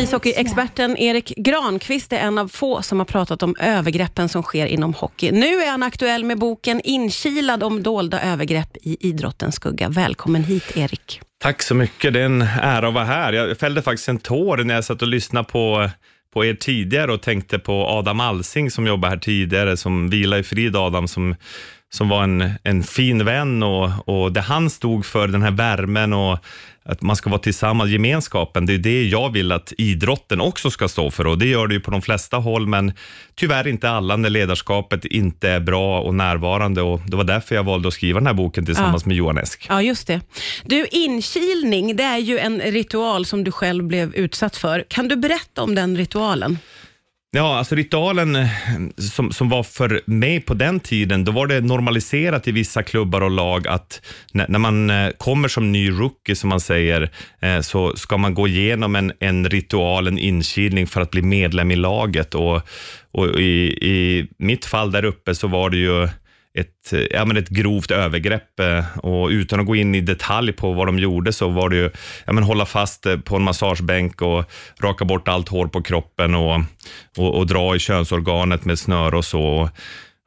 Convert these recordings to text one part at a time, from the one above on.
Ishockeyexperten Erik Granqvist är en av få som har pratat om övergreppen som sker inom hockey. Nu är han aktuell med boken Inkilad om dolda övergrepp i idrottens skugga. Välkommen hit Erik. Tack så mycket, det är en ära att vara här. Jag fällde faktiskt en tår när jag satt och lyssnade på, på er tidigare och tänkte på Adam Alsing som jobbade här tidigare, som vila i frid Adam, som, som var en, en fin vän och, och det han stod för, den här värmen och att man ska vara tillsammans, gemenskapen, det är det jag vill att idrotten också ska stå för och det gör det ju på de flesta håll, men tyvärr inte alla när ledarskapet inte är bra och närvarande och det var därför jag valde att skriva den här boken tillsammans Ja. med Johan Esk. Ja, just det. Du, inkilning, det är ju en ritual som du själv blev utsatt för. Kan du berätta om den ritualen? Ja, alltså ritualen eh, som, som var för mig på den tiden, då var det normaliserat i vissa klubbar och lag att när, när man eh, kommer som ny rookie, som man säger, eh, så ska man gå igenom en, en ritual, en inkilning för att bli medlem i laget. Och, och i, I mitt fall där uppe så var det ju ett, eh, ja, men ett grovt övergrepp eh, och utan att gå in i detalj på vad de gjorde så var det ju ja, men hålla fast eh, på en massagebänk och raka bort allt hår på kroppen och, och, och dra i könsorganet med snöre och så.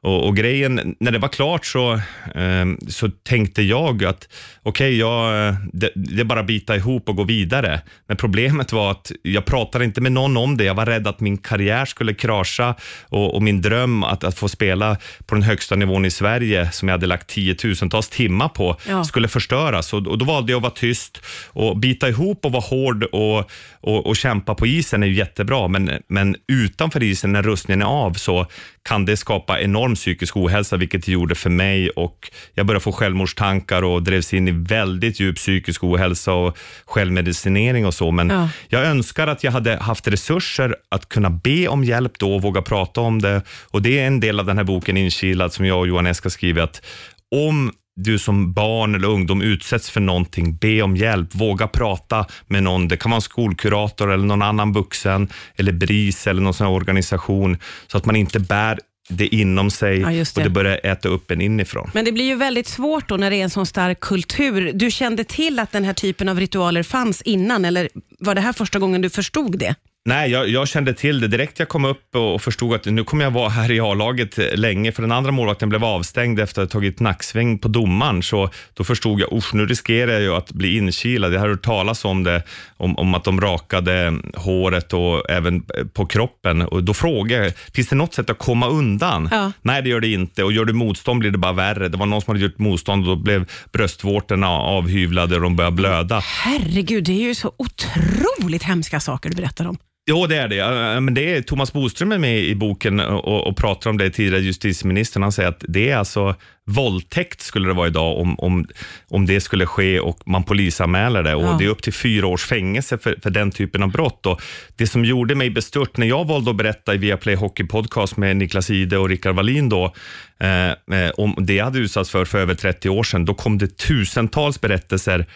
Och, och grejen, när det var klart så, eh, så tänkte jag att okej, jag, eh, det, det är bara att bita ihop och gå vidare. Men problemet var att jag pratade inte med någon om det. Jag var rädd att min karriär skulle krascha och, och min dröm att, att få spela på den högsta nivån i Sverige, som jag hade lagt tiotusentals timmar på, Ja. skulle förstöras. Och, och då valde jag att vara tyst och bita ihop och vara hård och, och, och kämpa på isen är ju jättebra, men, men utanför isen, när rustningen är av, så kan det skapa enorm psykisk ohälsa, vilket det gjorde för mig. Och jag började få självmordstankar och drevs in i väldigt djup psykisk ohälsa och självmedicinering och så. Men Ja. jag önskar att jag hade haft resurser att kunna be om hjälp då och våga prata om det. Och det är en del av den här boken Inkilad som jag och Johan Esk har skrivit, att om du som barn eller ungdom utsätts för någonting, be om hjälp, våga prata med någon. Det kan vara en skolkurator eller någon annan vuxen eller BRIS eller någon sån här organisation så att man inte bär det inom sig Ja, just och det. det börjar äta upp en inifrån. Men det blir ju väldigt svårt då när det är en sån stark kultur. Du kände till att den här typen av ritualer fanns innan, eller var det här första gången du förstod det? Nej, jag, jag kände till det direkt jag kom upp och, förstod att nu kommer jag vara här i A-laget eh, länge, för den andra målvakten blev avstängd efter att ha tagit nacksväng på domaren, så då förstod jag, usch, nu riskerar jag ju att bli inkilad. Jag har hört talas om det, om, om att de rakade håret och även eh, på kroppen. Och då frågade jag, finns det något sätt att komma undan? Ja. Nej, det gör det inte. Och gör du motstånd blir det bara värre. Det var någon som hade gjort motstånd och då blev bröstvårtorna avhyvlade och de började blöda. Herregud, det är ju så otroligt hemska saker du berättar om. Jo, det är det. Men det är Thomas Boström är med i boken och, och pratar om det tidigare justitieministern. Han säger att det är alltså våldtäkt skulle det vara idag om, om, om det skulle ske och man polisanmäler det. Och Ja. Det är upp till fyra års fängelse för, för den typen av brott. Och det som gjorde mig bestört när jag valde att berätta i Viaplay Hockey Podcast med Niklas Ide och Rickard Wallin då, eh, eh, om det jag hade utsatts för för över 30 år sedan, då kom det tusentals berättelser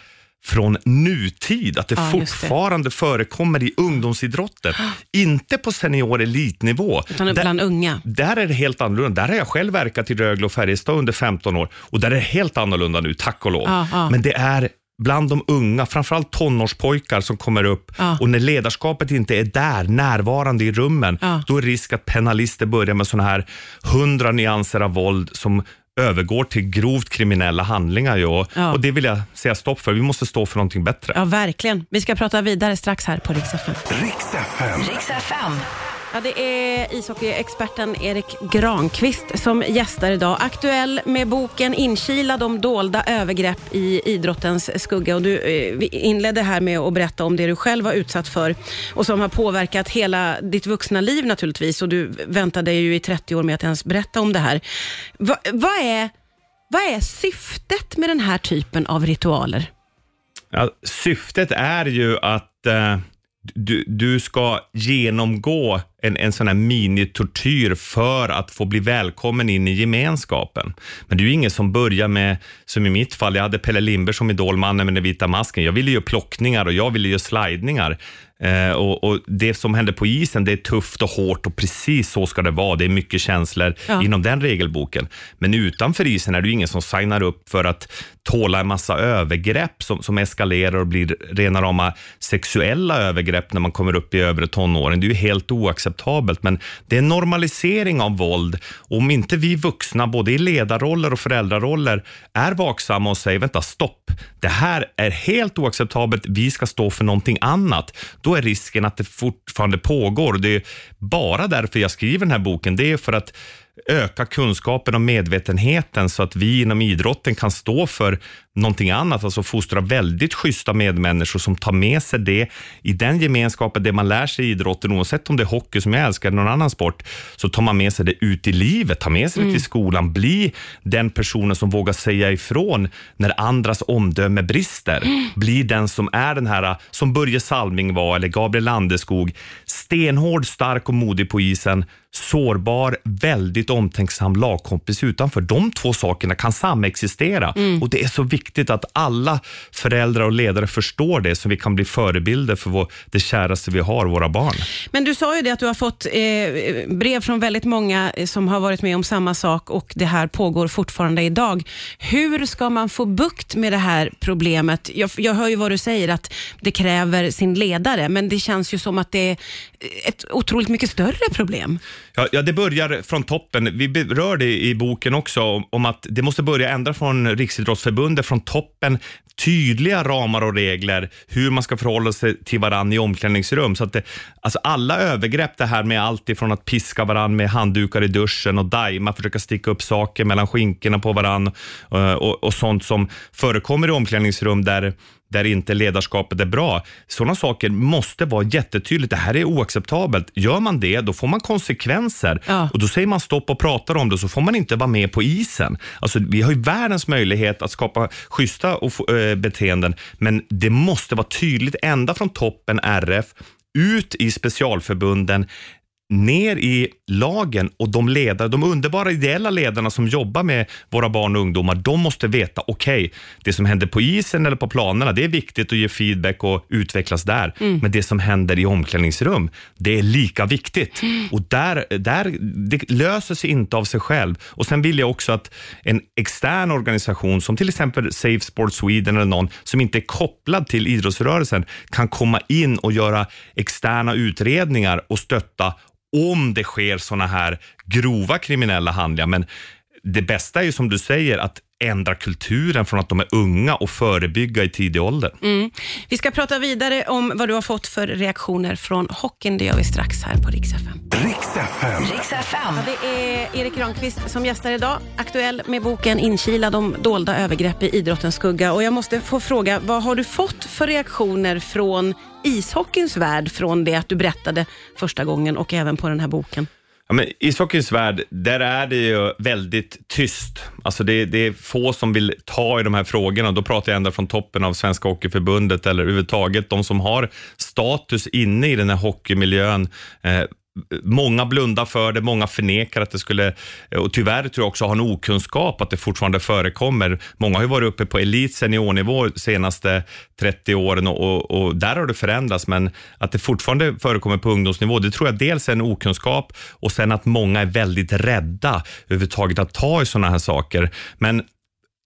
från nutid, att det Ja, just det. fortfarande förekommer i ungdomsidrotten. Inte på senior elitnivå. Utan Där- bland unga. där är det helt annorlunda. Där har jag själv verkat i Rögle och Färjestad under 15 år och där är det helt annorlunda nu, tack och lov. Ja, ja. Men det är bland de unga, framförallt tonårspojkar som kommer upp Ja. och när ledarskapet inte är där, närvarande i rummen, Ja. då är risk att penalister börjar med sådana här hundra nyanser av våld som övergår till grovt kriminella handlingar. Och, Ja. och det vill jag säga stopp för. Vi måste stå för någonting bättre. Ja, verkligen. Vi ska prata vidare strax här på Rix FM. Riks FM. Riks FM. Ja, det är ishockeyexperten Erik Granqvist som gästar idag. Aktuell med boken Inkilad om dolda övergrepp i idrottens skugga. Och du eh, inledde här med att berätta om det du själv var utsatt för och som har påverkat hela ditt vuxna liv naturligtvis. Och du väntade ju i 30 år med att ens berätta om det här. Va, vad, är, vad är syftet med den här typen av ritualer? Ja, syftet är ju att eh, du, du ska genomgå en, en sån här minitortyr för att få bli välkommen in i gemenskapen. Men det är ju ingen som börjar med, som i mitt fall, jag hade Pelle Lindberg som idolmannen med den vita masken. Jag ville göra plockningar och jag ville göra slidningar. Eh, och, och, Det som händer på isen, det är tufft och hårt och precis så ska det vara. Det är mycket känslor ja. inom den regelboken. Men utanför isen är det ju ingen som signar upp för att tåla en massa övergrepp som, som eskalerar och blir rena rama sexuella övergrepp när man kommer upp i övre tonåren. Det är ju helt oacceptabelt, men det är en normalisering av våld. Om inte vi vuxna, både i ledarroller och föräldraroller, är vaksamma och säger vänta, stopp, det här är helt oacceptabelt, vi ska stå för någonting annat, då är risken att det fortfarande pågår. Det är bara därför jag skriver den här boken. Det är för att öka kunskapen och medvetenheten så att vi inom idrotten kan stå för någonting annat, alltså fostra väldigt schyssta medmänniskor som tar med sig det i den gemenskapen, det man lär sig i idrotten, oavsett om det är hockey som jag älskar eller någon annan sport, så tar man med sig det ut i livet, tar med sig det till mm. skolan, bli den personen som vågar säga ifrån när andras omdöme brister. Mm. Bli den som är den här, som Börje Salming var, eller Gabriel Landeskog, stenhård, stark och modig på isen, sårbar, väldigt omtänksam lagkompis utanför. De två sakerna kan samexistera mm. och det är så viktigt att alla föräldrar och ledare förstår det så vi kan bli förebilder för vår, det käraste vi har, våra barn. Men du sa ju det att du har fått eh, brev från väldigt många eh, som har varit med om samma sak och det här pågår fortfarande idag. Hur ska man få bukt med det här problemet? Jag, jag hör ju vad du säger att det kräver sin ledare, men det känns ju som att det är ett otroligt mycket större problem. Ja, ja, det börjar från toppen. Vi berör det i boken också, om, om att det måste börja ändra från Riksidrottsförbundet, från toppen, tydliga ramar och regler hur man ska förhålla sig till varandra i omklädningsrum. Så att det, alltså alla övergrepp, det här med allt ifrån att piska varandra med handdukar i duschen och dajma, försöka sticka upp saker mellan skinkorna på varandra och, eh, och, och sånt som förekommer i omklädningsrum där där inte ledarskapet är bra. Sådana saker måste vara jättetydligt. Det här är oacceptabelt. Gör man det, då får man konsekvenser. Ja. Och Då säger man stopp och pratar om det, så får man inte vara med på isen. Alltså, vi har ju världens möjlighet att skapa schyssta och, äh, beteenden, men det måste vara tydligt ända från toppen RF ut i specialförbunden ner i lagen och de ledare, de underbara ideella ledarna som jobbar med våra barn och ungdomar, de måste veta, okej, okay, det som händer på isen eller på planerna, det är viktigt att ge feedback och utvecklas där. Mm. Men det som händer i omklädningsrum, det är lika viktigt. Mm. Och där, där, det löser sig inte av sig själv. Och Sen vill jag också att en extern organisation som till exempel Safe Sport Sweden eller någon som inte är kopplad till idrottsrörelsen kan komma in och göra externa utredningar och stötta om det sker såna här grova kriminella handlingar. Men det bästa är ju som du säger att ändra kulturen från att de är unga och förebygga i tidig ålder. Mm. Vi ska prata vidare om vad du har fått för reaktioner från hockeyn. Det gör vi strax här på Rix FM. Rix FM. Rix FM. Ja, det är Erik Granqvist som gästar idag. Aktuell med boken Inkilad om dolda övergrepp i idrottens skugga. Och jag måste få fråga, vad har du fått för reaktioner från ishockeyns värld från det att du berättade första gången och även på den här boken? Ja, men ishockeyns värld, där är det ju väldigt tyst. Alltså det, det, är få som vill ta i de här frågorna. Då pratar jag ända från toppen av Svenska Hockeyförbundet eller överhuvudtaget de som har status inne i den här hockeymiljön. Eh, Många blundar för det, många förnekar att det skulle, och tyvärr tror jag också har en okunskap att det fortfarande förekommer. Många har ju varit uppe på elit seniornivå de senaste 30 åren och, och, och, där har det förändrats, men att det fortfarande förekommer på ungdomsnivå, det tror jag dels är en okunskap och sen att många är väldigt rädda överhuvudtaget att ta i sådana här saker. Men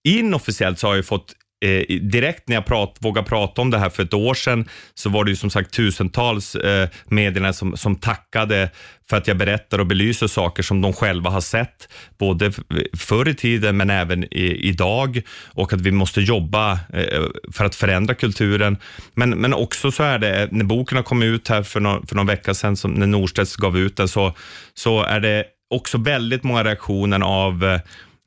inofficiellt så har jag fått eh, direkt när jag prat, vågade prata om det här för ett år sedan så var det ju som sagt tusentals eh, medierna som, som tackade för att jag berättar och belyser saker som de själva har sett, både förr i tiden men även i, idag och att vi måste jobba eh, för att förändra kulturen. Men, men också så är det, när boken har kommit ut här för, någon, för någon vecka sedan, som, när Norstedts gav ut den, så, så är det också väldigt många reaktioner av eh,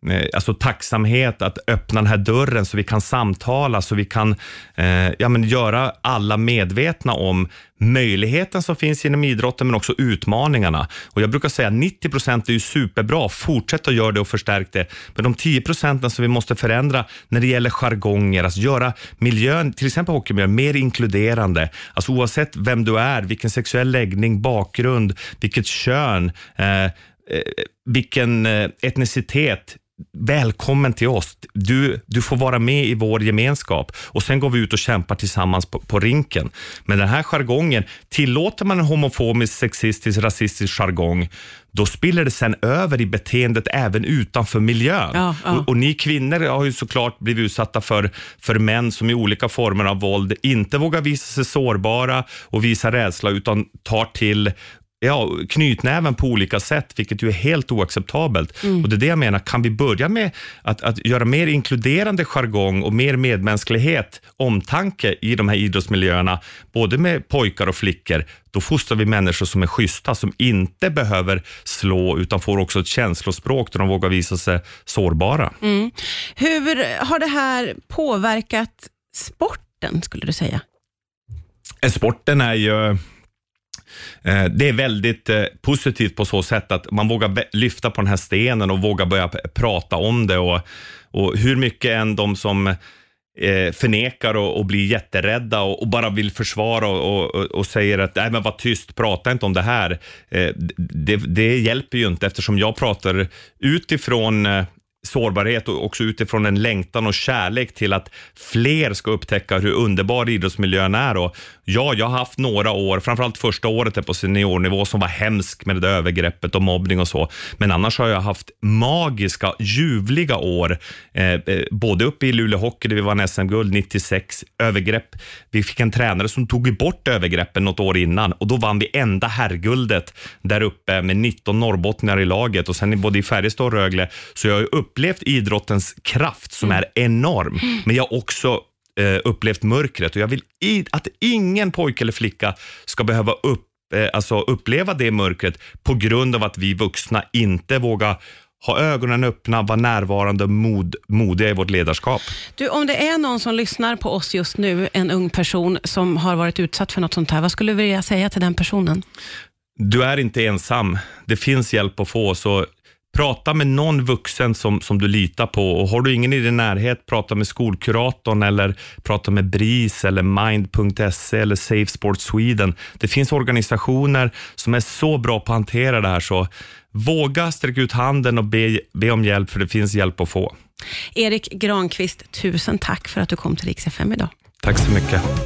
Eh, alltså tacksamhet att öppna den här dörren så vi kan samtala, så vi kan eh, ja, men göra alla medvetna om möjligheten som finns inom idrotten, men också utmaningarna. Och Jag brukar säga att 90 procent är ju superbra. Fortsätt att göra det och förstärk det. Men de 10 procenten som vi måste förändra när det gäller jargonger, att göra miljön, till exempel hockeymiljön, mer inkluderande. Alltså oavsett vem du är, vilken sexuell läggning, bakgrund, vilket kön, eh, eh vilken eh, etnicitet, välkommen till oss. Du, du får vara med i vår gemenskap och sen går vi ut och kämpar tillsammans på, på rinken. Men den här jargongen, tillåter man en homofobisk, sexistisk, rasistisk jargong, då spiller det sen över i beteendet även utanför miljön. Ja, ja. Och, och, ni kvinnor har ju såklart blivit utsatta för, för män som i olika former av våld inte vågar visa sig sårbara och visa rädsla utan tar till ja, knytnäven på olika sätt, vilket ju är helt oacceptabelt. Mm. Och Det är det jag menar, kan vi börja med att, att göra mer inkluderande jargong och mer medmänsklighet, omtanke i de här idrottsmiljöerna, både med pojkar och flickor, då fostrar vi människor som är schyssta, som inte behöver slå, utan får också ett känslospråk där de vågar visa sig sårbara. Mm. Hur har det här påverkat sporten, skulle du säga? Sporten är ju Eh, Eh, det är väldigt eh, positivt på så sätt att man vågar lyfta på den här stenen och vågar börja prata om det. Och, och hur mycket än de som eh, förnekar och, och blir jätterädda och, och, bara vill försvara och, och, och säger att Nej, men var tyst, prata inte om det här. det, det hjälper ju inte eftersom jag pratar utifrån sårbarhet och också utifrån en längtan och kärlek till att fler ska upptäcka hur underbar idrottsmiljön är. Och ja, jag har haft några år, framförallt första året på seniornivå som var hemsk med det där övergreppet och mobbning och så. Men annars har jag haft magiska, ljuvliga år. Eh, eh både uppe i Luleå Hockey där vi vann SM-guld 96, övergrepp. Vi fick en tränare som tog bort övergreppen något år innan och då vann vi enda herrguldet där uppe med 19 norrbottningar i laget och sen både i Färjestad och Rögle. Så jag är upp upplevt idrottens kraft som mm. är enorm. Men jag har också eh, upplevt mörkret och jag vill i, att ingen pojke eller flicka ska behöva upp, eh, alltså uppleva det mörkret på grund av att vi vuxna inte vågar ha ögonen öppna, vara närvarande och mod, modiga i vårt ledarskap. Du, om det är någon som lyssnar på oss just nu, en ung person som har varit utsatt för något sånt här, vad skulle du vilja säga till den personen? Du är inte ensam. Det finns hjälp att få, så Prata med någon vuxen som, som du litar på och har du ingen i din närhet, prata med skolkuratorn eller prata med BRIS eller Mind.se eller Safe Sport Sweden. Det finns organisationer som är så bra på att hantera det här så våga sträcka ut handen och be, be om hjälp för det finns hjälp att få. Erik Granqvist, tusen tack för att du kom till Rix FM idag. Tack så mycket.